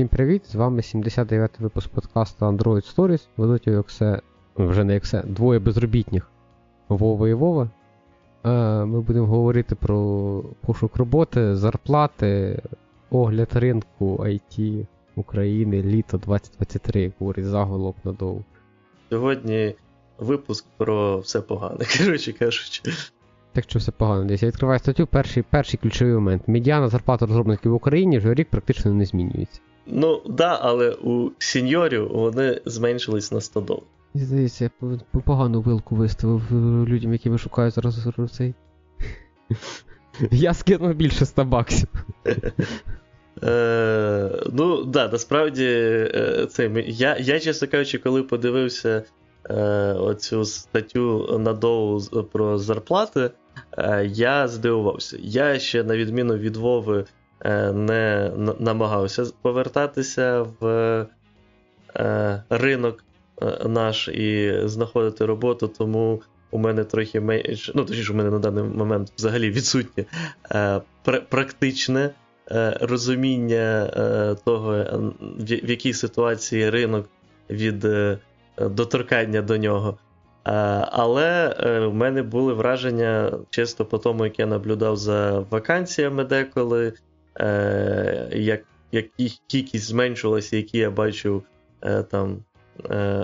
Всім привіт! З вами 79-й випуск подкасту Android Stories. Ведуть як все, вже не як все, двоє безробітних Вова і Вова. Ми будемо говорити про пошук роботи, зарплати, огляд ринку IT України літо 2023, як говорить заголовок надовго. Сьогодні випуск про все погане, коротше кажучи. Так що все погано. Десь я відкриваю статтю, перший перший ключовий момент. Медіана зарплата розробників в Україні вже рік практично не змінюється. Ну, да, але у сеньорів вони зменшились на 100 доларів. Здається, я погану вилку виставив е, людям, які шукають зараз цей. Я скинув більше 100 баксів. Е, Ну, да, насправді, е, це, я, я, чесно кажучи, коли подивився е, оцю статтю на Доу про зарплати, е, я здивувався. Я ще, на відміну від Вови, е, не намагався повертатися в е, ринок е, наш і знаходити роботу, тому у мене трохи менше, ну точніше, у мене на даний момент взагалі відсутнє е, практичне е, розуміння е, того, в, якій ситуації ринок від е, доторкання до нього. Е, але в мене були враження чисто по тому, як я наблюдав за вакансіями деколи, як, як їх кількість зменшувалася, які я бачив там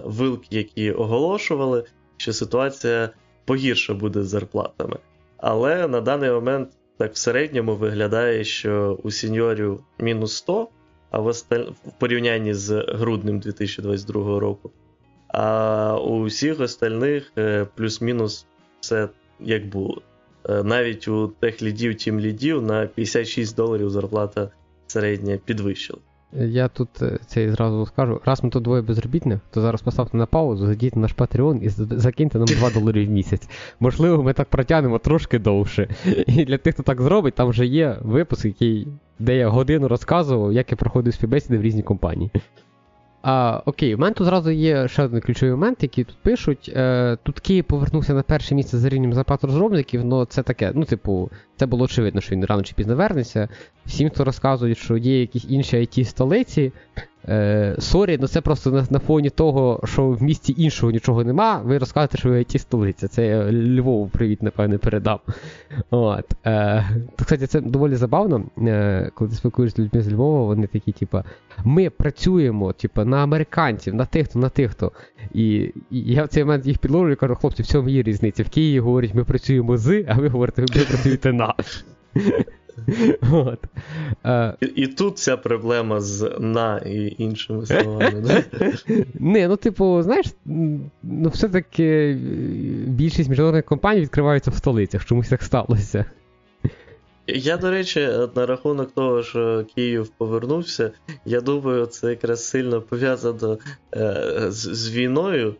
вилки, які оголошували що ситуація погірша буде з зарплатами. Але на даний момент так в середньому виглядає, що у сеньорів мінус 100, а в, осталь... в порівнянні з груднем 2022 року. А у всіх остальних е, плюс-мінус все як було. Е, навіть у тех лідів, тім лідів на 56 доларів зарплата середня підвищила. Я тут е, цей зразу скажу, раз ми тут двоє безробітних, то зараз поставте на паузу, зайдіть на наш Patreon і закиньте нам 2 долари в місяць. Можливо, ми так протягнемо трошки довше. І для тих, хто так зробить, там вже є випуск, який, де я годину розказував, як я проходив співбесіди в різні компанії. А, Окей, у мене тут зразу є ще один ключовий момент, який тут пишуть. Е, Тут Київ повернувся на перше місце за рівнем зарплат розробників, але це таке, ну, типу, це було очевидно, що він рано чи пізно вернеться. Всім, хто розказує, що є якісь інші IT столиці, Е, sorry, ну це просто на, на фоні того, що в місті іншого нічого нема, ви розказуєте, що ви IT столиця. Це я Львову привіт, напевне, передам. От. Е, то, Кстати, це доволі забавно. Е, Коли ти спілкуєшся з людьми з Львова, вони такі, типа, ми працюємо типа, на американців, на тих, хто на тих, хто. І, і я в цей момент їх підложую і кажу, хлопці, в цьому є різниця. В Києві говорять, ми працюємо з, а ви говорите, ви працюєте на. От. Uh, і, і тут ця проблема з на і іншими словами. Не, ну, типу, знаєш, ну все-таки більшість міжнародних компаній відкриваються в столицях, чомусь так сталося. Я, до речі, на рахунок того, що Київ повернувся, я думаю, це якраз сильно пов'язано е, з, з війною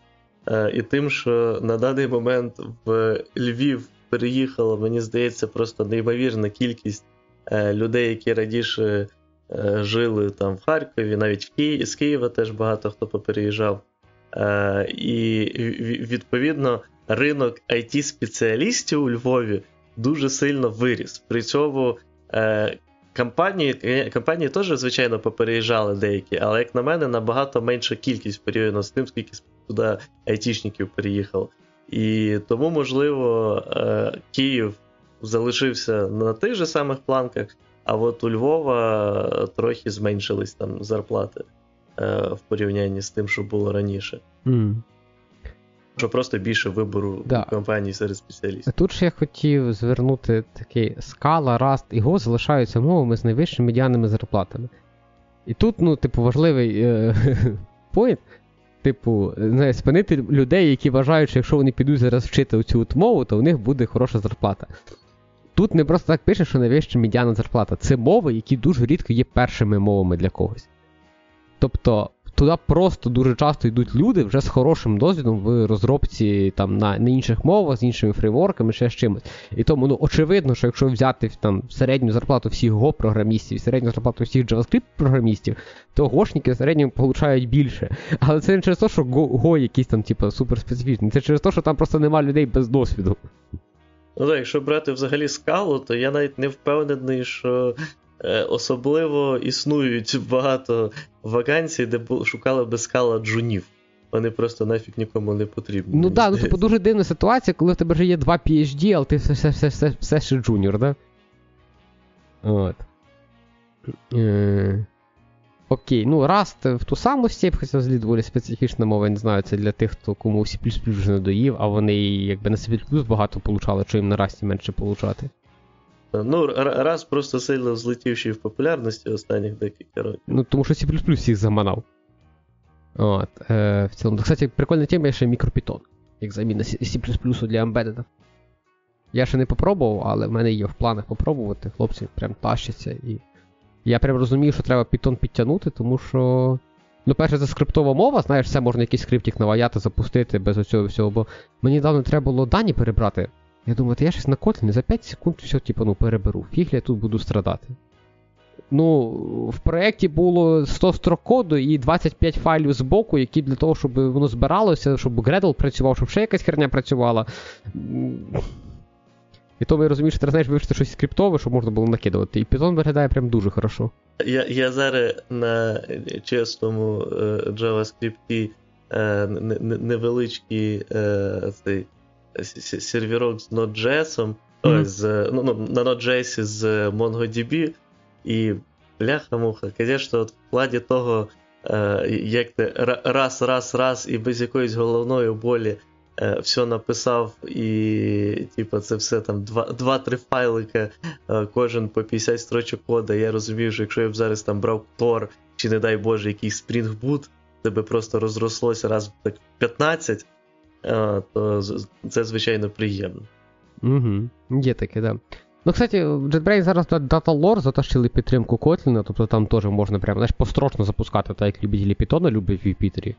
е, і тим, що на даний момент в Львів переїхала, мені здається, просто неймовірна кількість е, людей, які раніше е, жили там в Харкові, навіть в Ки... з Києва теж багато хто попереїжджав. Е, і відповідно ринок it спеціалістів у Львові дуже сильно виріс. При цьому компанії компанії теж, звичайно, попереїжджали деякі, але, як на мене, набагато менша кількість порівняно з тим, скільки туди айтішників переїхало. І тому, можливо, е, Київ залишився на тих же самих планках, а от у Львова трохи зменшились там зарплати е, в порівнянні з тим, що було раніше. Mm. Що просто більше вибору да. компаній серед спеціалістів. Тут ж я хотів звернути такий скала, Rust і Go залишаються мовами з найвищими медіанними зарплатами. І тут, ну, типу, важливий е- поінт типу, не, спинити людей, які вважають, що якщо вони підуть зараз вчити цю мову, то у них буде хороша зарплата. Тут не просто так пише, що найвища медіана зарплата. Це мови, які дуже рідко є першими мовами для когось. Тобто, туди просто дуже часто йдуть люди вже з хорошим досвідом в розробці там на на інших мовах, з іншими фрейворками, ще з чимось. І тому ну, очевидно, що якщо взяти там середню зарплату всіх Go-програмістів, середню зарплату всіх JavaScript-програмістів, то гошники в середньому получають більше. Але це не через те, що Go, Go якийсь там, типу, суперспецифічний, це через те, що там просто немає людей без досвіду. Ну так, якщо брати взагалі Scala у, то я навіть не впевнений, що особливо існують багато вакансій, де шукали би Scala джунів. Вони просто нафіг нікому не потрібні. Ну так, ну типу дуже дивна ситуація, коли в тебе вже є два PhD, але ти все все, все, все, все ще junior, да? От. Е... Окей, ну Rust в ту саму степь, хоча взагалі доволі специфічна мова, я не знаю, це для тих, хто кому C++ вже не доїв, а вони якби на C++ багато получали, що їм на Rust менше получати. Ну, раз просто сильно злетівший в популярності останніх декілька років. Ну, тому що C++ всіх заманав. От, е, В цілому, кстати, прикольна тема є ще мікропітон, як заміна C для Embedded. Я ще не попробував, але в мене є в планах попробувати. Хлопці прям тащаться. І я прям розумію, що треба Python підтягнути, тому що. Ну, перше, це скриптова мова, знаєш, все можна якийсь скриптик наваяти, запустити без оцього всього, бо мені давно треба було дані перебрати. Я думаю, я щось на Kotlin за 5 секунд все, типу, ну, переберу. Фіг я тут буду страдати. Ну, в проєкті було 100 строк коду і 25 файлів з боку, які для того, щоб воно збиралося, щоб Gradle працював, щоб ще якась херня працювала. І тому я розумію, що ти знаєш вивчити щось скриптове, щоб можна було накидувати. І Python виглядає прям дуже хорошо. Я я зараз на чесному е, JavaScript е, невеличкий е, цей сервірок з Node.js, mm-hmm. з, ну, ну, на Node.js з MongoDB, і бляха-муха, звісно, в плані того, е, як ти раз, раз, раз і без якоїсь головної болі е, все написав, і типу, це все там 2-3 файлика, е, кожен по 50 строчок кода. Я розумію, що якщо я б зараз там брав Tor, чи, не дай Боже, якийсь Spring Boot, тебе просто розрослося раз так 15, е, то це звичайно приємно. Угу, Є таке, да. Ну, кстати, в JetBrains зараз DataLore затащили підтримку Kotlin, тобто там теж можна прямо знаєш, построчно запускати, так як любителі Python люблять в Юпітері.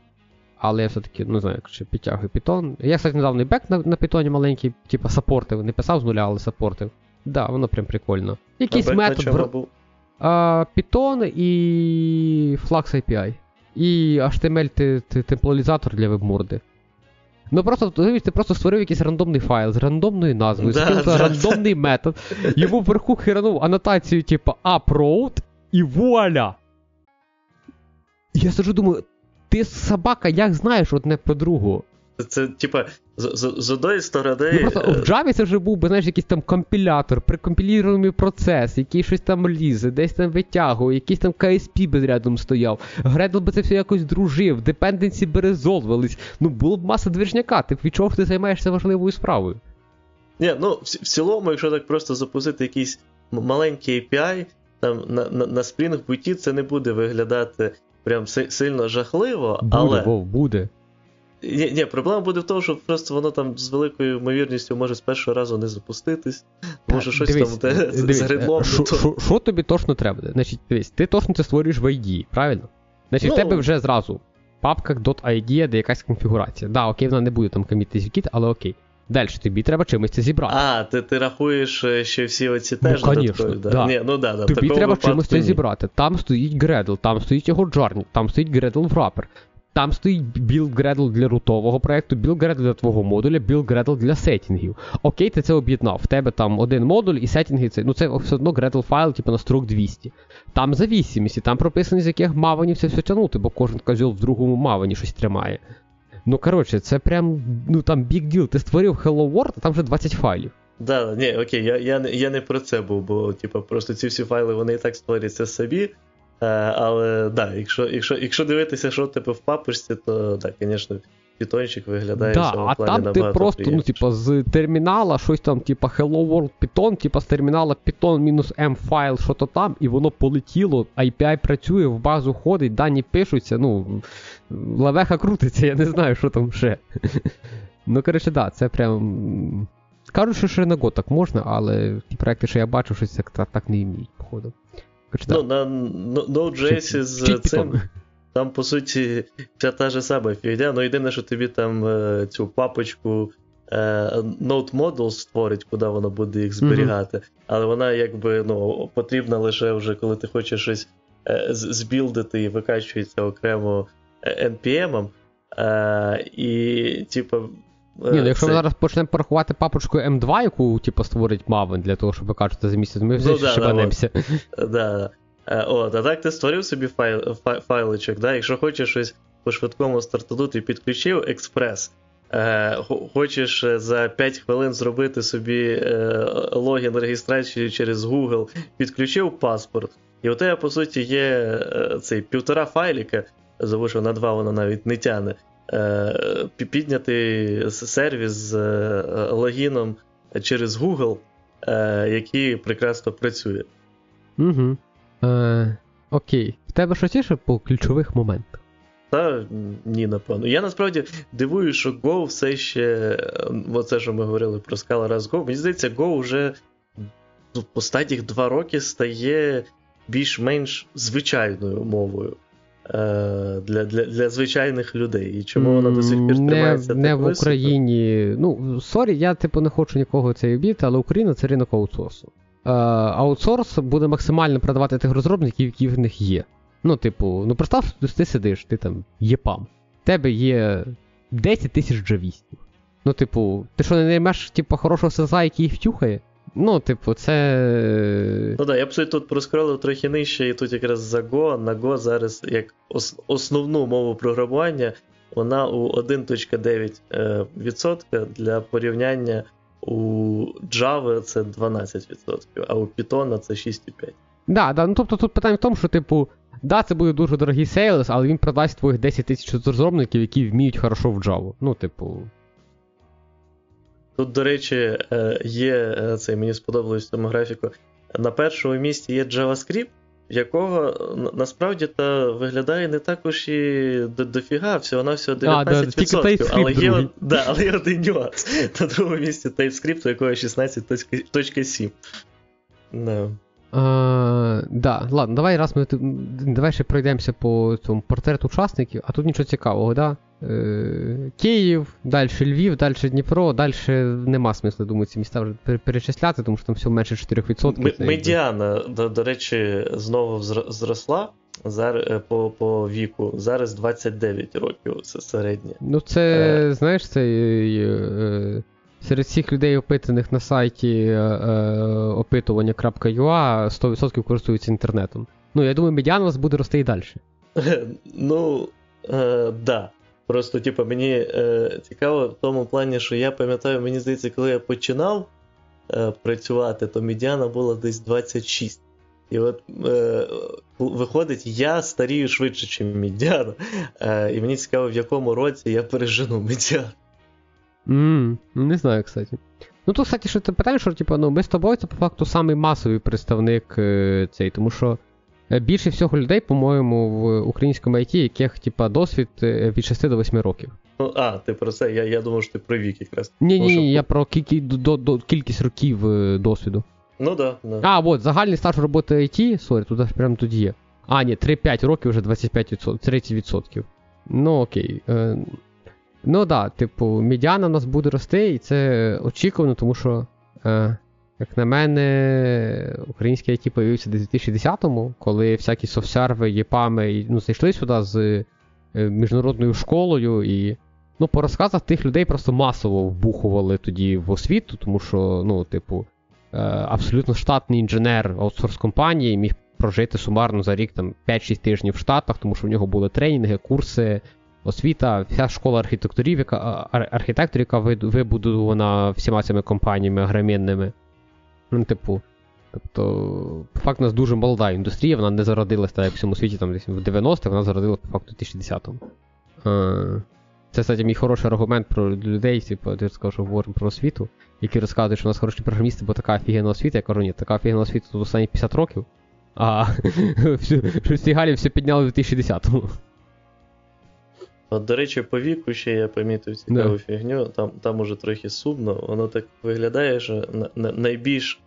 Але я все-таки, ну, не знаю, якщо підтягую Python. Я, кстати, недавно і бек на, на Python маленький, типу саппортив, не писав з нуля, але саппортив. Да, воно прям прикольно. Якийсь а метод. На чому був? А, Python і Flux API. І HTML темплалізатор для вебморди. Ну просто ти просто створив якийсь рандомний файл з рандомною назвою, да, скинув да, рандомний да. метод, йому вверху херанув анотацію, типу upload, і вуаля! Я сиджу думаю, ти собака, як знаєш одне по другу? Це, типа, з, сторони. Ну, просто в Java це вже був би, знаєш, якийсь там компілятор, прикомпілюємий процес, який щось там лізе, десь там витягує, якийсь там KSP би рядом стояв. Gradle би це все якось дружив, депенденсі би резолвились. Ну, було б маса движняка, ти від чого ти займаєшся важливою справою. Ні, ну в, в цілому, якщо так просто запустити якийсь маленький API, там на на, на Spring Boot це не буде виглядати прям сильно жахливо, буде, але. Вов, буде. Ні, ні, проблема буде в тому, що просто воно там з великою ймовірністю може з першого разу не запуститись. Тому що щось дивись, там де з гридлом. Що то... тобі точно треба? Значить, дивись, ти точно це створюєш в ID, правильно? Значить, ну, в тебе вже зразу папка .id, де якась конфігурація. Да, окей, вона не буде там комітись в кіт, але окей. Далі тобі треба чимось це зібрати. А, ти ти рахуєш е, ще всі оці теж ну, конечно, да. да. Ні, ну, да, да, Тобі треба чимось це зібрати. Там стоїть Gradle, там стоїть його Journey, там стоїть Gradle Wrapper. Там стоїть build Gradle для рутового проєкту, build Gradle для твого модуля, build Gradle для сеттінгів. Окей, ти це об'єднав. В тебе там один модуль і сеттінги це. Ну це все одно Gradle файл, типу на строк 200. Там завісимості, там прописані, з яких маванів це все тягнути, бо кожен козьол в другому мавані щось тримає. Ну коротше, це прям ну там big deal. Ти створив Hello World, а там вже 20 файлів. Да, ні, окей, я я, я не про це був, бо типу, просто ці всі файли вони і так створюються собі. Е, але да, якщо якщо, якщо дивитися, що тебе в папочці, то так, звісно, Pythonчик виглядає да, в цьому а плані там ти просто, ну, типа, з термінала щось там, типа Hello World Python, типа з термінала Python-M файл, що то там, і воно полетіло, API працює, в базу ходить, дані пишуться, ну, лавеха крутиться, я не знаю, що там ще. Ну, коротше, да, це прям. Кажуть, що ще на год так можна, але ті проекти, що я бачу, щось так, так не вміють, походу. Ну, на Node.js з цим. Там, по суті, вся та ж сама фігня, ну єдине, що тобі там е, цю папочку е, Node Model створить, куди воно буде їх зберігати. Mm-hmm. Але вона якби ну, потрібна лише вже, коли ти хочеш щось е, збілдити і викачується окремо NPM. І, типу, Ні, ну якщо це- ми зараз почнемо порахувати папочку М2, яку типу, створить Maven для того, щоб ви кажете за місяць, ми вже Ну, да, шибанемося. Да, да. Е, От, а так ти створив собі файл, фай, файличок, да? якщо хочеш щось по швидкому стартаду, ти підключив експрес. Е, хочеш е, за 5 хвилин зробити собі е, логін реєстрацію через Google, підключив паспорт, і у тебе, по суті, є е, цей півтора файліка, тому що на два воно навіть не тяне. Е, пі- підняти сервіс з е, логіном через Google, е, який прекрасно працює. Угу. Е, окей. В тебе щось є ще по ключових моментах? Та ні, напевно. Я насправді дивую, що Go все ще. е, Оце, що ми говорили про Scala Rust Go. Мені здається, Go вже ну, останніх два роки стає більш-менш звичайною мовою для, для, для звичайних людей. І чому вона до сих пір не, тримається не так в високо? Україні. Ну, sorry, я типу не хочу нікого це обідити, але Україна це ринок аутсорсу. Е, аутсорс буде максимально продавати тих розробників, які в них є. Ну, типу, ну представ, ти сидиш, ти там EPAM. В тебе є 10 тисяч джавістів. Ну, типу, ти що не наймеш, типу, хорошого СЗА, який їх втюхає? Ну, типу, це. Ну так, я б тут проскролив трохи нижче, і тут якраз за Go, на Go зараз як ос- основну мову програмування, вона у 1.9%. е. Для порівняння у Java це 12%, а у Python це 6,5%. Да, да, ну тобто тут питання в тому, що, типу, да, це буде дуже дорогий сейлс, але він продасть твоїх 10 тисяч розробників, які вміють хорошо в Java. Ну, типу. Тут, до речі, е, є е, це мені сподобалось в цьому графіку. На першому місці є JavaScript, якого насправді та виглядає не також і до- дофіга, всього на всього А, да, 19%. тільки але, є, да, але є один нюанс. На другому місці TypeScript, у якого 16.7. Да. А, да, ладно, давай раз ми давай ще пройдемося по цьому портрету учасників, а тут нічого цікавого, да? Е, Київ, далі Львів, далі Дніпро, далі нема смислу, думаю, ці міста вже перечисляти, тому що там всього менше 4%. М- Медіана, до, до речі, знову зросла зараз, е, по, по віку. Зараз 29 років, це середнє. Ну, це, знаєш, це е, е, серед всіх людей, опитаних на сайті е, е, опитування.ua 100% користуються інтернетом. Ну, я думаю, медіана у нас буде рости і далі. Ну, е, да. Просто, типу, мені е, цікаво в тому плані, що я пам'ятаю, мені здається, коли я починав е, працювати, то медіана була десь 26. І от е, виходить, я старію швидше, ніж медіана. Е, і мені цікаво, в якому році я пережену медіану. Mm, не знаю, кстати. Ну, то, кстати, що ти питаєш, що типу, ну, ми з тобою це по факту самий масовий представник е, цей, тому що е, більше всього людей, по-моєму, в українському IT, яких, типа, досвід е, від 6 до 8 років. Ну, а, ти про це, я, я думав, що ти про вік якраз. Ні, ні, що- я про кількі, до, до, кількість років е, досвіду. Ну да, да. А, от, загальний стаж роботи IT, sorry, тут аж прямо тут є. А, ні, 3-5 років вже 25%, 30%. Ну окей. Е, ну да, типу, медіана у нас буде рости, і це очікувано, тому що, е, як на мене, український IT появився десь у 2010-му, коли всякі софтсерви, єпами ну, зайшли сюди з е, міжнародною школою і. Ну, по розказах тих людей просто масово вбухували тоді в освіту, тому що, ну, типу, е, абсолютно штатний інженер аутсорс компанії міг прожити сумарно за рік там 5-6 тижнів в Штатах, тому що в нього були тренінги, курси, освіта, вся школа архітекторів, яка, ар- архітекторів, яка вибудована всіма цими компаніями агромінними. Ну, типу. Тобто, по факту, у нас дуже молода індустрія, вона не зародилась так, як в всьому світі там, десь в 90-х, вона зародилась по факту в 2010-му. Е, Це, кстати, мій хороший аргумент про людей, типу, ти сказав, що говоримо про освіту, які розказують, що у нас хороші програмісти, бо така офігенна освіта. Я кажу, ні, така офігенна освіта тут останні 50 років, а що всі галі все підняли в 2010-му. От, до речі, по віку ще я помітив цікаву фігню, там, там уже трохи сумно, воно так виглядає, що на, на, найбільш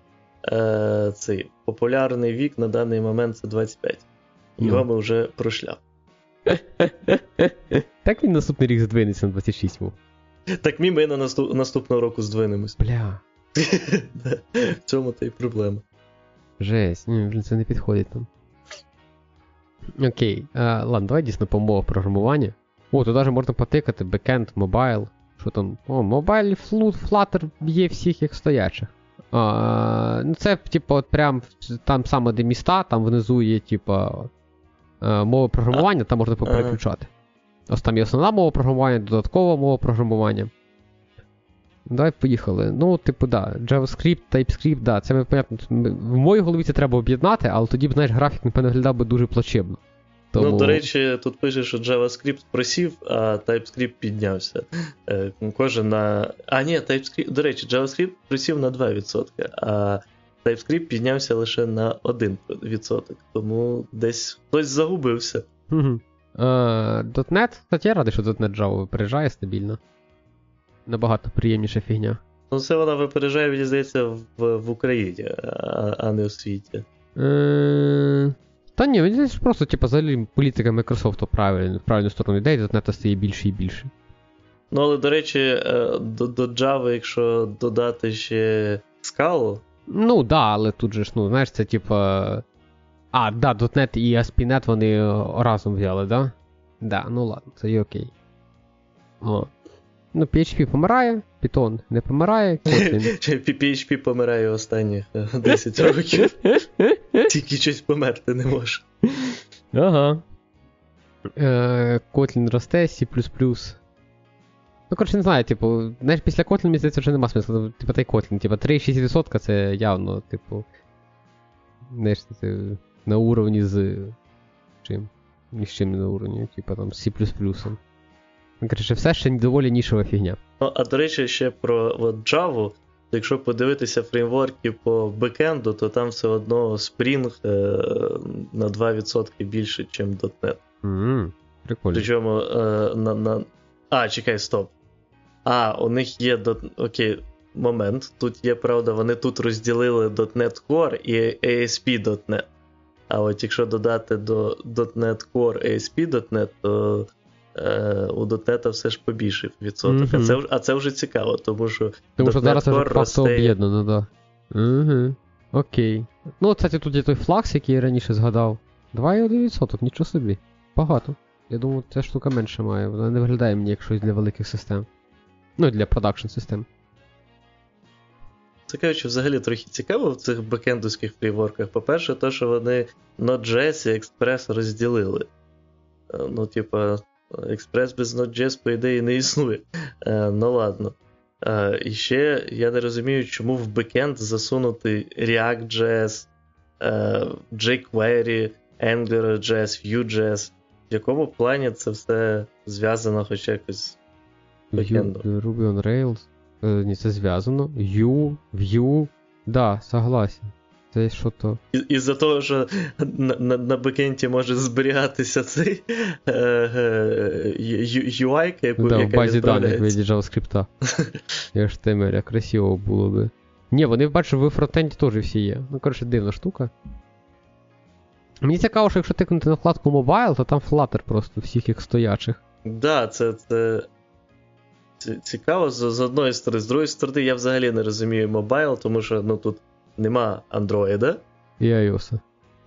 е, цей популярний вік на даний момент це 25. Його ми вже пройшли. Так він наступний рік здвинеться на 26 був. Так мій ми на наступ, наступного року здвинемось. Бля, В цьому та й проблема. жесть, ні, це не підходить там. Окей, а, ладно, давай дійсно по мовах програмування. О, тут навіть можна потикати бекенд, мобайл. Що там? О, Mobile Flutter є всіх як стоячих. А, ну Це, типу, от прям там саме де міста, там внизу є, типу, мова програмування, там можна попереключати. Ось там є основна мова програмування, додаткова мова програмування. Давай поїхали. Ну, типу, да, JavaScript, TypeScript, да, це ми понятно. В моїй голові це треба об'єднати, але тоді б, знаєш, графік, напевно, виглядав би дуже плачебно. Тому... Ну, до речі, тут пише, що JavaScript просів, а TypeScript піднявся. Е, кожен на. А, ні, TypeScript, до речі, JavaScript просів на 2%, а TypeScript піднявся лише на 1%. Тому десь хтось загубився. Угу. .NET, кстати, я радий, що .NET Java випереджає стабільно. Набагато приємніша фігня. Ну, це вона випереджає, мені здається, в в Україні, а, а не у світі. Uh... Та ні, мені здається, просто, типу, взагалі політика Microsoft правильно, в правильну сторону йде, і .NET стає більше і більше. Ну, але, до речі, е, до до Java, якщо додати ще скалу. Ну, да, але тут же ж, ну, знаєш, це типа. А, да, .NET і ASP.NET вони разом взяли, да? Да, ну ладно, це і окей. О. Ну, PHP помирає, Python не помирає, Kotlin. PHP помирає останні 10 років. Тільки щось померти не може. Ага. Е, Kotlin росте, C. Ну, коротше, не знаю, типу, знаєш, після Kotlin, мені здається, вже нема смисла. Типу, та й Kotlin, типу, 3,6% це явно, типу. Знаєш, це на уровні з. Чим? Ні з чим не на уровні, типу там C. Коротше, все ще доволі нішова фігня. Ну, а до речі, ще про от, Java. Якщо подивитися фреймворки по бекенду, то там все одно Spring е, на 2% більше, ніж .NET. Mm, прикольно. Причому е, на, на. А, чекай, стоп. А, у них є окей, момент. Тут є правда, вони тут розділили .NET Core і ASP.NET. А от якщо додати до .NET Core ASP.NET, то е, у .NET все ж побільшив відсоток. Mm-hmm. А це а це вже цікаво, тому що. Тому що зараз вже просто об'єднано, да. Угу. Окей. Ну, кстати, тут є той Flask, який я раніше згадав. 2,1%, нічого собі. Багато. Я думаю, ця штука менше має, вона не виглядає мені як щось для великих систем. Ну, і для production систем. Це кажучи, взагалі трохи цікаво в цих бекендовських фреймворках. По-перше, то, що вони Node.js і Express розділили. Е, ну, типа, Експрес без Node.js, по ідеї, не існує. Е, Ну ладно. Е, І ще я не розумію, чому в бекенд засунути React.js, е, jQuery, AngularJS, Vue.js. В якому плані це все зв'язано хоч якось з бекендом? Ruby on Rails. Ні, це зв'язано. Vue, Vue. Да, согласен. Це що то. Із-за того, що на на, на бекенті може зберігатися цей е, е, UI, яку да, яка в базі даних від JavaScript. HTML, красиво було би. Ні, вони бачу, в фронтенді теж всі є. Ну, коротше, дивна штука. Мені цікаво, що якщо тикнути на вкладку Mobile, то там Flutter просто всіх як стоячих. Так, да, це, це цікаво з, з одної сторони. З другої сторони, я взагалі не розумію Mobile, тому що ну, тут нема Android. І iOS.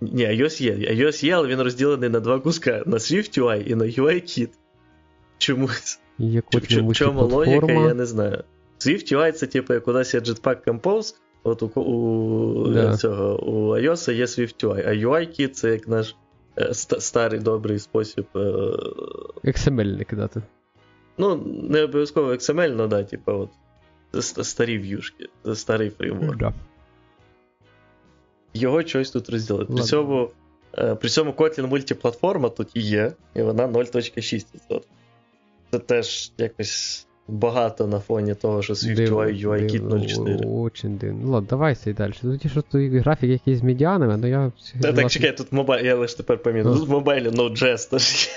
Ні, iOS є. iOS є, але він розділений на два куска: на SwiftUI і на UIKit. Чомусь. В чому логіка, я не знаю. SwiftUI це, типу, як у нас є Jetpack Compose, от у у, да. цього, у iOS є SwiftUI, а UIKit це як наш е, старий добрий спосіб. Е, XML не кидати. Ну, не обов'язково XML, але да, типу, от старі в'юшки, старий фреймворк. Да його щось тут розділити. При цьому е, при цьому Kotlin мультиплатформа тут і є, і вона 0.6%. Це теж якось багато на фоні того, що SwiftUI UIKit 0.4. Очень дивно. Ну ладно, давай сей далі. Тут що тут графік якийсь з медіанами, але я. Та, так, чекай, тут мобайл, я лише тепер пам'ятаю. Тут в мобайлі Node.js теж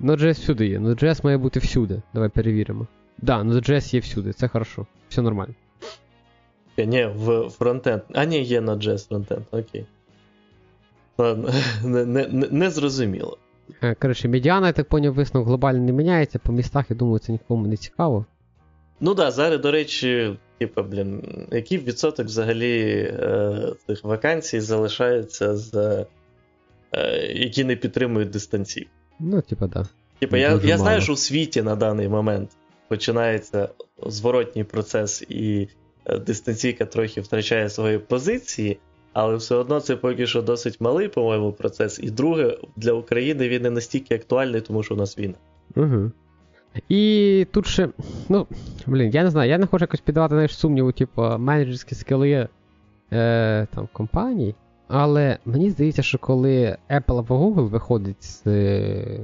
є. Node.js всюди є. Node.js має бути всюди. Давай перевіримо. Да, Node.js є всюди, це хорошо. Все нормально. Ні, в фронтенд. А, ні, є на JS фронтенд, окей. Ладно, не, не, не зрозуміло. Е, коротше, медіана, я так поняв, висновок глобально не міняється, по містах, я думаю, це нікому не цікаво. Ну так, да, зараз, до речі, типа, блін, який відсоток взагалі е, цих вакансій залишається, за, е, які не підтримують дистанції? Ну, типа, да. Типа, я я знаю, що у світі на даний момент починається зворотній процес, і дистанційка трохи втрачає свої позиції, але все одно це поки що досить малий, по-моєму, процес. І друге, для України він не настільки актуальний, тому що у нас війна. Угу. І тут ще, ну, блін, я не знаю, я не хочу якось піддавати знаєш, сумніву, типу, менеджерські скили е, там, компаній. Але мені здається, що коли Apple або Google виходить з е,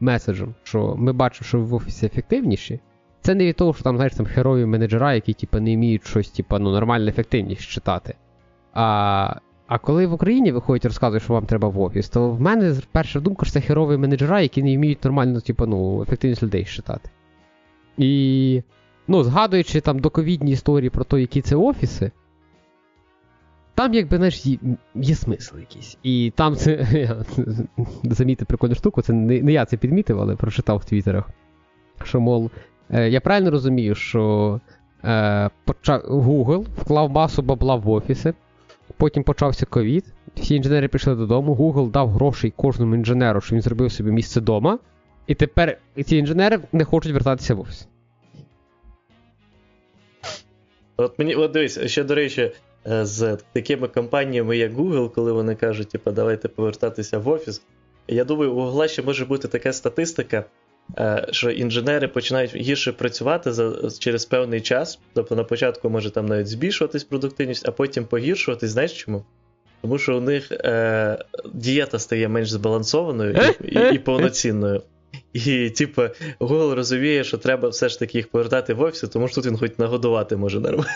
меседжем, що ми бачимо, що ви в офісі ефективніші, це не від того, що там, знаєш, там герої менеджера, які типу, не вміють щось, типу, ну, нормально ефективність читати. А а коли в Україні виходять і розказують, що вам треба в офіс, то в мене перша думка, що це херові менеджера, які не вміють нормально, типу, ну, ефективність людей читати. І, ну, згадуючи там доковідні історії про те, які це офіси, там, якби, знаєш, є, є смисл якийсь. І там це. Замітив прикольну штуку, це не, не я це підмітив, але прочитав в твіттерах. Що, мол, я правильно розумію, що е, Google вклав масу бабла в офіси, потім почався ковід, всі інженери пішли додому, Google дав грошей кожному інженеру, щоб він зробив собі місце вдома, і тепер ці інженери не хочуть вертатися в офіс. От мені, от дивись, ще до речі, Е, з такими компаніями, як Google, коли вони кажуть, типу, давайте повертатися в офіс. Я думаю, у Google ще може бути така статистика, е, що інженери починають гірше працювати за, через певний час. Тобто на початку може там навіть збільшуватись продуктивність, а потім погіршуватись. Знаєш чому? Тому що у них е, дієта стає менш збалансованою і, і, і повноцінною. І, типу, Google розуміє, що треба все ж таки їх повертати в офіс, тому що тут він хоч нагодувати може нормально.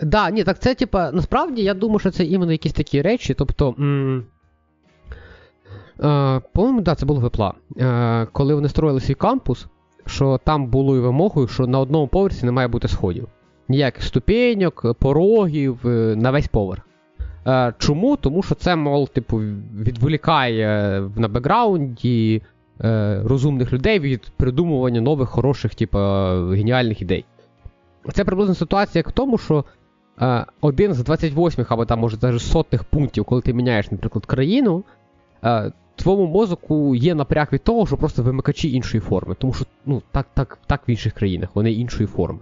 Да, ні, так це, типа, насправді, я думаю, що це іменно якісь такі речі. Тобто. М- е, По-моєму, да, це було випла. Е, Коли вони строїли свій кампус, що там було і вимогою, що на одному поверсі не має бути сходів. Ніяких ступеньок, порогів е, на весь поверх. Е, Чому? Тому що це, мол, типу, відволікає на бекграунді е, розумних людей від придумування нових, хороших, типу, геніальних ідей. Це приблизно ситуація в тому, що Е, один з 28 або там, може, навіть сотних пунктів, коли ти міняєш, наприклад, країну, е, твоєму мозку є напряг від того, що просто вимикачі іншої форми. Тому що ну, так так, так в інших країнах, вони іншої форми.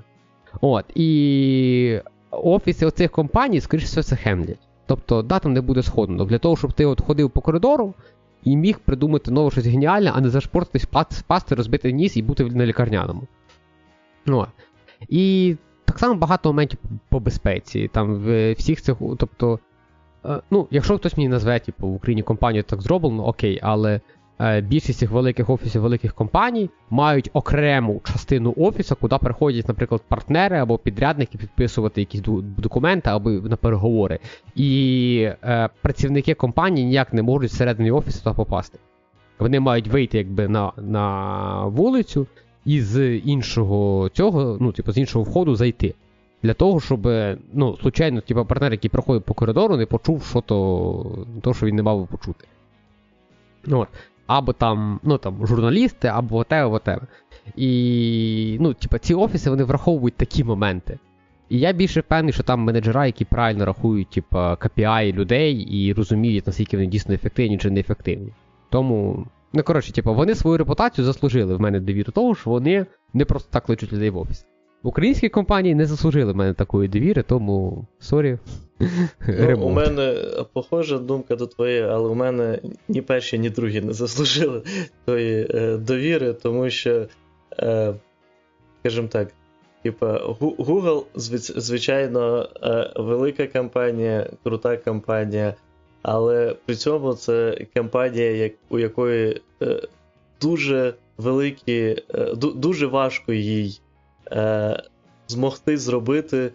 От, І офіси оцих компаній, скоріше все, це хемлять. Тобто, да, там не буде сходно. Для того, щоб ти от ходив по коридору і міг придумати нове щось геніальне, а не зашпортитись, спасти, розбити ніс і бути на лікарняному. От. І так само багато моментів по безпеці. Там в всіх цих, тобто, е, ну, якщо хтось мені назве, типу, в Україні компанію так зроблено, окей, але е, більшість цих великих офісів великих компаній мають окрему частину офісу, куди приходять, наприклад, партнери або підрядники підписувати якісь документи або на переговори. І е, працівники компанії ніяк не можуть всередині офісу туди попасти. Вони мають вийти якби на, на вулицю із іншого цього, ну, типу, з іншого входу зайти. Для того, щоб, ну, случайно, типу, партнер, який проходить по коридору, не почув, що то, то що він не мав би почути. От. Або там, ну, там, журналісти, або whatever, whatever. І, ну, типу, ці офіси вони враховують такі моменти. І я більше впевнений, що там менеджера, які правильно рахують, типу, KPI людей і розуміють, наскільки вони дійсно ефективні чи неефективні. Тому Ну, коротше, типу, вони свою репутацію заслужили в мене довіру того, що вони не просто так кличуть людей в офіс. Українські компанії не заслужили в мене такої довіри, тому sorry. Ну, У мене похожа думка до твоєї, але у мене ні перші, ні другі не заслужили тої е, довіри, тому що, е, скажімо так, типа, Google, звичайно, е, велика компанія, крута компанія. Але при цьому це компанія, у якої е, дуже великі, е, дуже важко їй е, змогти зробити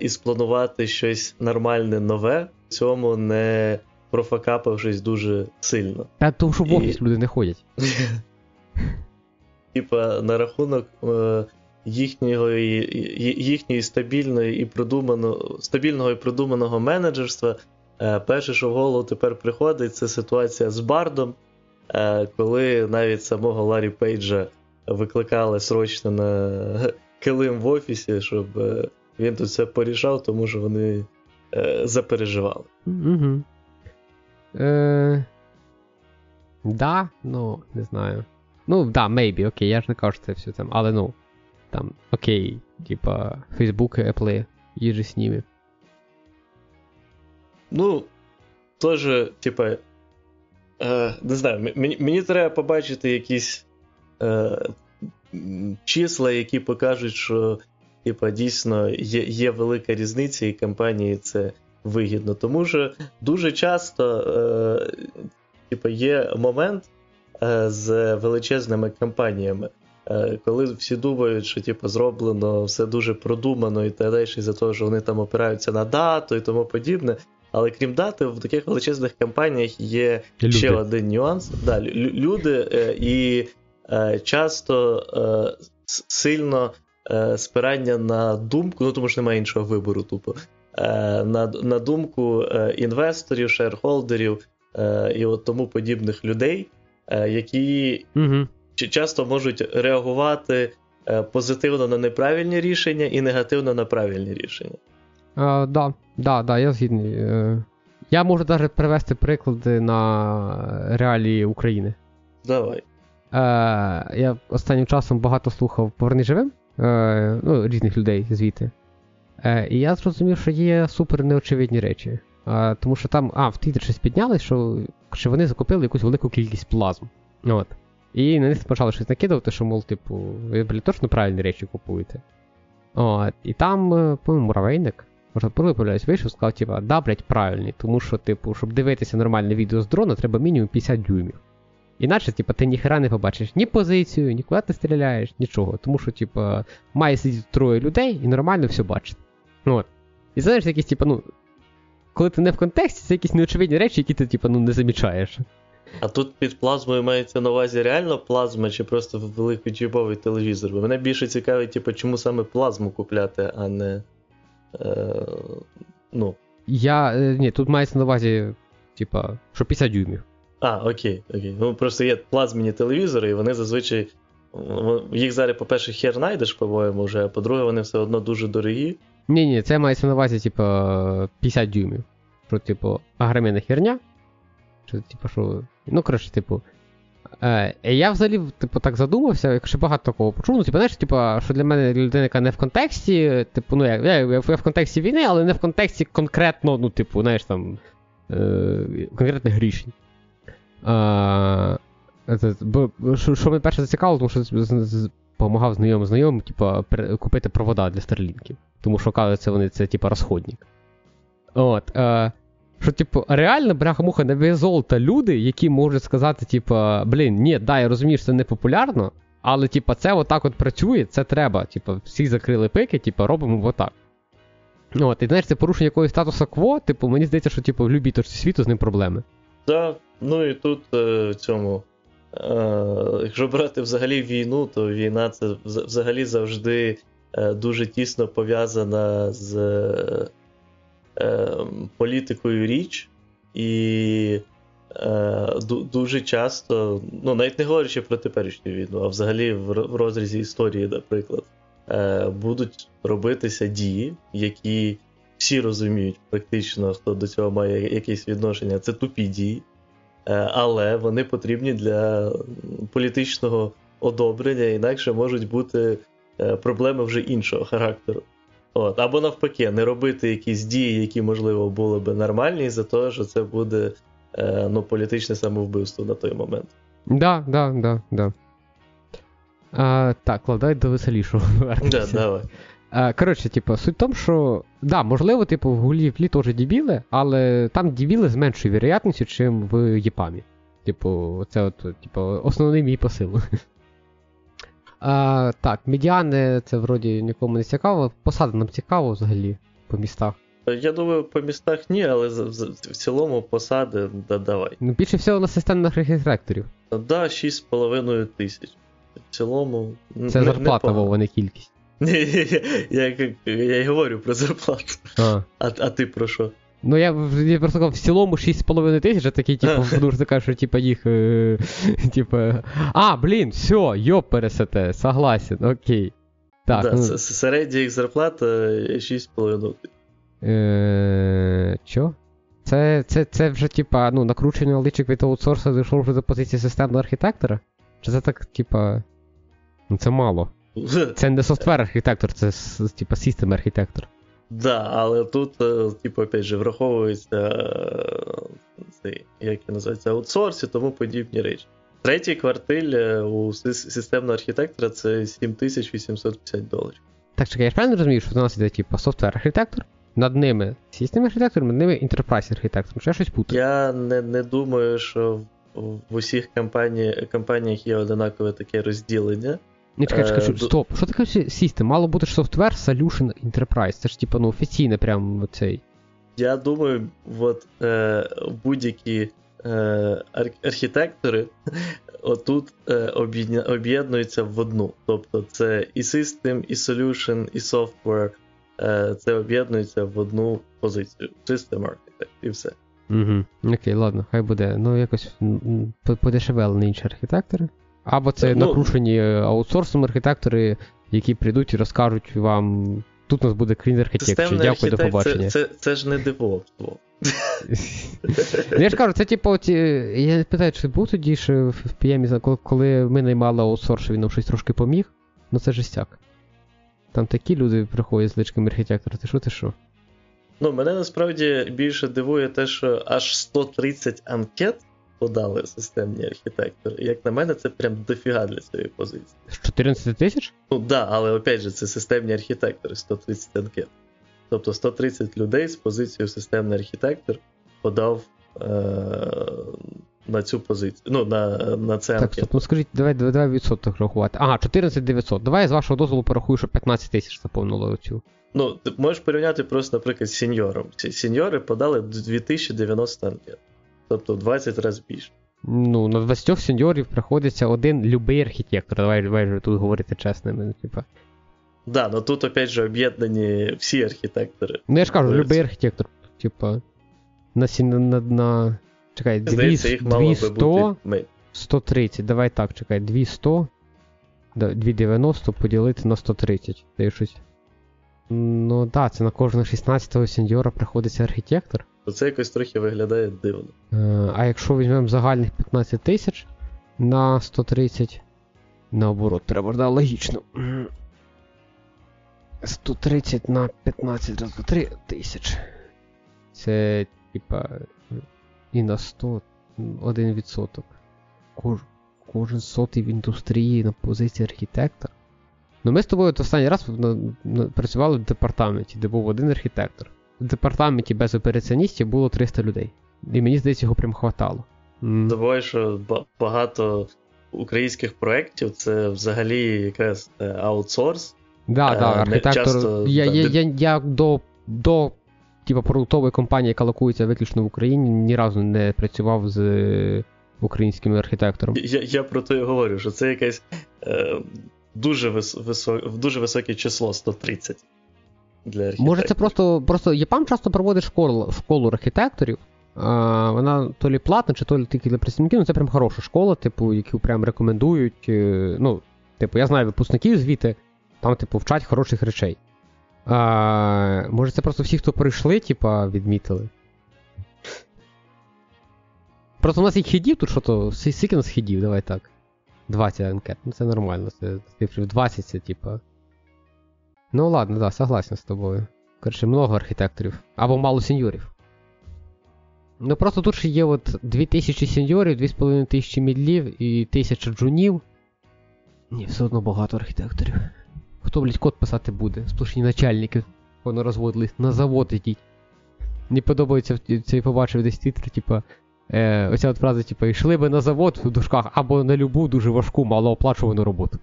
і спланувати щось нормальне нове, в цьому не профакапавшись дуже сильно. Та тому що в офіс і... люди не ходять. Типа на рахунок їхньої їхньої стабільної і продуманого стабільного і продуманого менеджерства. Е, перше, що в голову тепер приходить, це ситуація з Бардом, е, коли навіть самого Ларі Пейджа викликали срочно на килим в офісі, щоб е, він тут все порішав, тому що вони запереживали. Угу. Е... Да, ну, не знаю. Ну, да, maybe, окей, я ж не кажу, що це все там, але ну. там, окей, типа, Фейсбук, Apple, їжі з ними. Ну, теж, типа, е, не знаю, мені, мені треба побачити якісь е, числа, які покажуть, що типа, дійсно є, є велика різниця, і компанії це вигідно. Тому що дуже часто е, типа, є момент е, з величезними компаніями. Е, коли всі думають, що типу, зроблено все дуже продумано і так далі, за того, що вони там опираються на дату і тому подібне. Але крім дати, в таких величезних компаніях є люди. ще один нюанс. Да, Люди е, і е, часто е, сильно е, спирання на думку, ну тому що немає іншого вибору, тупо. Е, на на думку е, інвесторів, шерхолдерів і от тому подібних людей, які угу. часто можуть реагувати позитивно на неправильні рішення і негативно на правильні рішення. Так, да, да, я згідний. Е, я можу навіть привести приклади на реалії України. Давай. Е, Я останнім часом багато слухав Поверни живим е, ну, різних людей звідти. Е, І я зрозумів, що є супер неочевидні речі. Тому що там, а, в Твіттер щось піднялось, що що вони закупили якусь велику кількість плазм. От. І на них почали щось накидувати, що, мов, типу, ви блін, точно правильні речі купуєте. От. І там, по-моєму, муравейник Можна помиляюсь, вийшов, сказав, типа, да, блять, правильний, тому що, типу, щоб дивитися нормальне відео з дрона, треба мінімум 50 дюймів. Іначе, типа, ти ніхера не побачиш ні позицію, ні куди ти стріляєш, нічого. Тому що, типа, має сидіти троє людей і нормально все бачити. От. І знаєш, якісь, типа, ну. Коли ти не в контексті, це якісь неочевидні речі, які ти, типа, ну, не замічаєш. А тут під плазмою мається на увазі реально плазма чи просто великий великочіповий телевізор? Бо мене більше цікавить, типу, чому саме плазму купляти, а не. Е, ну. Я. Е, ні, тут мається на увазі, типа, що 50 дюймів. А, окей, окей. Ну просто є плазміні телевізори, і вони зазвичай. Їх зараз, по-перше, хер знайдеш, по-моєму, вже, а по-друге, вони все одно дуже дорогі. Ні, ні, це мається на увазі, типа, 50 дюймів. Що, типу, агромена херня. Що, типу, що. Ну, коротше, типу, Е, Я взагалі типу, так задумався, якщо багато такого почув. Ну, типу, знаєш, типу, що для мене людина, яка не в контексті, типу, ну, я, я, я в контексті війни, але не в контексті конкретно, ну, типу, знаєш, там, е, конкретних рішень. Е, що, мене перше зацікавило, тому що допомагав знайомим знайомим, типу, купити провода для старлінків. Тому що, кажеться, вони це, типу, розходник. От. Е, що, типу, реально, бляха-муха, весь золота люди, які можуть сказати, типу, блін, ні, да, я розумію, що це не популярно, але, типу, це отак от працює, це треба. Типу, всі закрили пики, типу, робимо отак. От, і знаєш, це порушення якогось статусу кво, типу, мені здається, що типу, в любій точці світу з ним проблеми. Так, ну і тут е, в цьому. Е, якщо брати взагалі війну, то війна це взагалі завжди е, дуже тісно пов'язана з е, політикою річ, і дуже часто, ну навіть не говорячи про теперішню війну, а взагалі в розрізі історії, наприклад, будуть робитися дії, які всі розуміють, практично, хто до цього має якесь відношення, це тупі дії, але вони потрібні для політичного одобрення, інакше можуть бути е, проблеми вже іншого характеру. От, Або навпаки, не робити якісь дії, які, можливо, були б нормальні, за те, що це буде е, ну, політичне самовбивство на той момент. Да, да, да, да. А, Так, ладай до веселішого. Да, давай. А, Коротше, типу, суть в тому, що да, можливо, типу, в гулі флі теж дебіли, але там дебіли з меншою вероятністю, чим в Єпамі. Типу, це от, типу, основний мій посил. А, Так, медіани це вроді нікому не цікаво. Посади нам цікаво взагалі по містах. Я думаю, по містах ні, але в, цілому посади да, давай. Ну, Більше всього на системних архітекторів. Да, 6,5 тисяч. В цілому. Це не, зарплата, Вова, не кількість. Я, я, я, я говорю про зарплату. А, а, а ти про що? Ну, я, я просто сказав, в цілому 6,5 тисяч, а такий, типу, ну, ти що типу, їх. Е, типу. А, блін, все, йоп пересете, согласен, окей. Так, да, ну... Середня їх зарплата 6,5 тисяч. Е, Чо? Це це, це вже, типа, ну, накручення личик від аутсорсу зайшло вже до позиції системного архітектора? Чи це так, типа. Ну, це мало. Це не софтвер архітектор, це типа систем архітектор. Да, але тут, е, типу, опять же, враховується е, цей, як він називається, аутсорс і тому подібні речі. Третій квартиль е, у системного архітектора це 7850 доларів. Так, чекай, я ж правильно розумію, що в нас іде, типу, софтвер-архітектор, над ними систем архітектор, над ними enterprise архітектор. Що я щось путаю? Я не не думаю, що в усіх компані, компаніях є одинакове таке розділення. Не чекай, чекай, чекай, стоп. Що таке System? Мало бути ж Software Solution Enterprise. Це ж типа ну офіційне прям цей. Я думаю, от е, будь-які е, ар- архітектори отут е, об'єднуються в одну. Тобто це і System, і Solution, і Software. Е, це об'єднується в одну позицію. System Architect, і все. Угу. Окей, ладно, хай буде. Ну, якось подешевели інші архітектори. Або це ну, накручені е, аутсорсом архітектори, які прийдуть і розкажуть вам. Тут у нас буде Clean Architecture. Дякую, до побачення. Це це, це ж не девопство. Ну, я ж кажу, це типу, ті, я питаю, чи був тоді ще в PM, коли ми наймали аутсорс, він нам щось трошки поміг. Ну це жестяк. Там такі люди приходять з личками архітектора, ти що ти що? Ну, мене насправді більше дивує те, що аж 130 анкет подали системні архітектори. Як на мене, це прям дофіга для цієї позиції. 14 тисяч? Ну так, да, але опять же, це системні архітектори, 130 анкет. Тобто 130 людей з позицією системний архітектор подав е- на цю позицію. Ну, на на це Так, стоп, ну скажіть, давай давай відсоток рахувати. Ага, 14 900. Давай я з вашого дозволу порахую, що 15 тисяч заповнило цю. Ну, ти можеш порівняти просто, наприклад, з сеньором. Сеньори подали 2090 анкет. Тобто в 20 разів більше. Ну, на 20 сеньорів приходиться один любий архітектор. Давай давай тут говорити чесними, ну, типа. Да, ну тут опять же об'єднані всі архітектори. Ну я ж кажу, любий архітектор. Типа. На на, на, Чекай, 200, їх 200 бути... 130. Давай так, чекай, 200. 290 поділити на 130. Це щось. Ну так, да, це на кожного 16-го сеньора приходиться архітектор то це якось трохи виглядає дивно. Е, а якщо візьмемо загальних 15 тисяч на 130, наоборот, треба да, логічно. 130 на 15 раз 3 тисяч. Це, типа, і на 100 1%. Кож, кожен сотий в індустрії на позиції архітектора. Ну ми з тобою останній раз працювали в департаменті, де був один архітектор в департаменті без операціоністів було 300 людей. І мені здається, його прям хватало. Забуваю, що багато українських проєктів це взагалі якраз е, аутсорс. Да, да, е, архітектор. Часто, я, да, я, я, я до до типу, продуктової компанії, яка локується виключно в Україні, ні разу не працював з е, українським архітектором. Я я про те і говорю, що це якесь е, дуже вис, висо, дуже високе число 130 для архітекторів. Може, це просто просто ЄПАМ часто проводить школу школу архітекторів. А, Вона то лі платна, чи то лі тільки для працівників, ну це прям хороша школа, типу, яку прям рекомендують. Е, ну, типу, я знаю випускників звідти, там, типу, вчать хороших речей. А, Може, це просто всі, хто прийшли, типа, відмітили. Просто у нас їх хідів тут що то, скільки нас хідів, давай так. 20 анкет. Ну це нормально. Це цифри 20 це, типа. Ну ладно, да, согласен з тобою. Коротше, много архітекторів. Або мало сеньорів. Ну просто тут ще є от 2000 сеньорів, 2500 мідлів і 1000 джунів. Ні, все одно багато архітекторів. Хто, блядь, код писати буде? Сплошні начальники. Воно розводили на завод йдіть. Мені подобається цей побачив десь титр, типа. Е, Оця от фраза, типа, йшли би на завод в дужках або на любу дуже важку, малооплачувану роботу.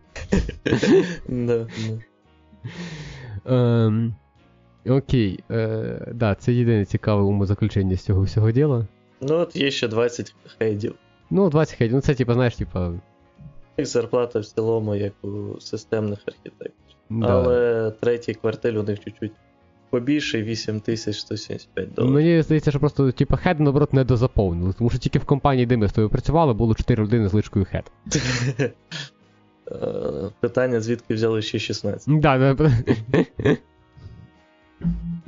Ем, Окей. Е, да, це єдине цікаве умозаключення з цього всього діла. Ну, от є ще 20 хейдів. Ну, 20 хейдів, ну це, типа, знаєш, типа. Їх зарплата в цілому, як у системних архітекторів. Да. Але третій кварталь у них чуть-чуть побільше 8175 доларів. Мені здається, що просто типу, хед, наоборот, не дозаповнили, тому що тільки в компанії, де ми з тобою працювали, було 4 людини з личкою хед. Е, питання, звідки взяли ще 16. Да, да.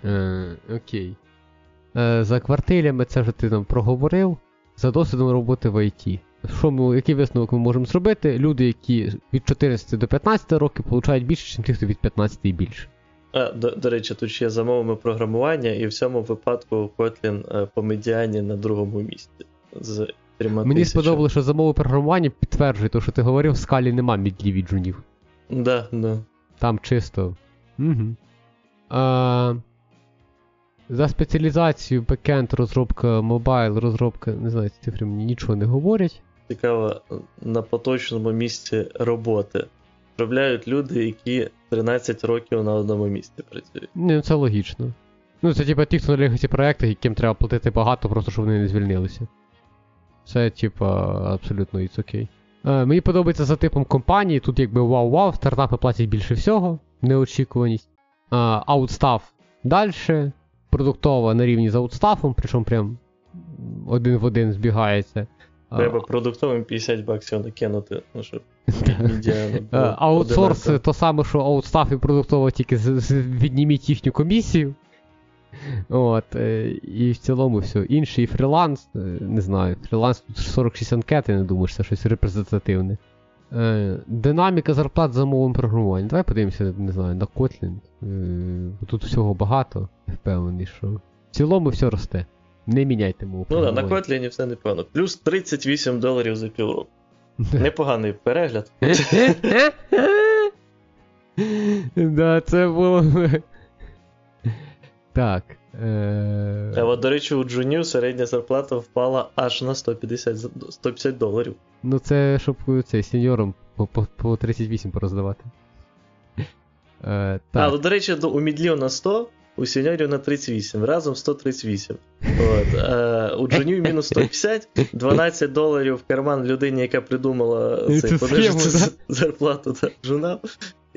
Е, окей. Е, за квартилями це вже ти нам проговорив. За досвідом роботи в IT. що ми, який висновок ми можемо зробити? Люди, які від 14 до 15 років, получають більше, ніж ті, хто від 15 і більше. А, до, до речі, тут ще за мовами програмування, і в цьому випадку Kotlin по медіані на другому місці. З Мені сподобалося, що за мовою програмування підтверджує те, що ти говорив, в скалі нема мідлів і джунів. Да, да. Там чисто. Угу. А, за спеціалізацію backend, розробка mobile, розробка, не знаю, ці цифри мені нічого не говорять. Цікаво, на поточному місці роботи Робляють люди, які 13 років на одному місці працюють. Ну, це логічно. Ну, це типа ті, хто на legacy проєктах, яким треба платити багато, просто щоб вони не звільнилися. Це, типа, абсолютно it's okay. Е, мені подобається за типом компанії, тут якби вау-вау, стартапи платять більше всього, неочікуваність. Outstaff далі, продуктова на рівні з аутстафом, причому прям один в один збігається. Треба продуктовим 50 баксів накинути, ну, щоб Е. Аутсорс то саме, що outstaff і продуктово тільки відніміть їхню комісію. От, е, і в цілому все. Інший фріланс, е, не знаю, фріланс тут 46 анкет, я не думаю, що це щось репрезентативне. Е, Динаміка зарплат за мовою програмування. Давай подивимося, не знаю, на Kotlin. Тут всього багато, я впевнений, що. В цілому все росте. Не міняйте мову Ну да, на. Kotlin все непогано. Плюс 38 доларів за півроку. Непоганий перегляд. Да, це було. Так. Е... А от, до речі, у Джунів середня зарплата впала аж на 150, 150 доларів. Ну це щоб цей сеньорам по, по, по 38 пороздавати. Е, А, ну, до речі, у Мідлів на 100, у сеньорів на 38, разом 138. От, е, у Джунів мінус 150, 12 доларів в карман людині, яка придумала цей схему, да? зарплату та жунам,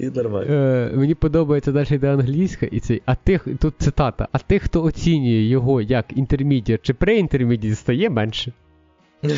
і нормально. Е, мені подобається далі йде англійська, і цей, а тих, тут цитата, а тих, хто оцінює його як інтермедіат чи преінтермедіат, стає менше.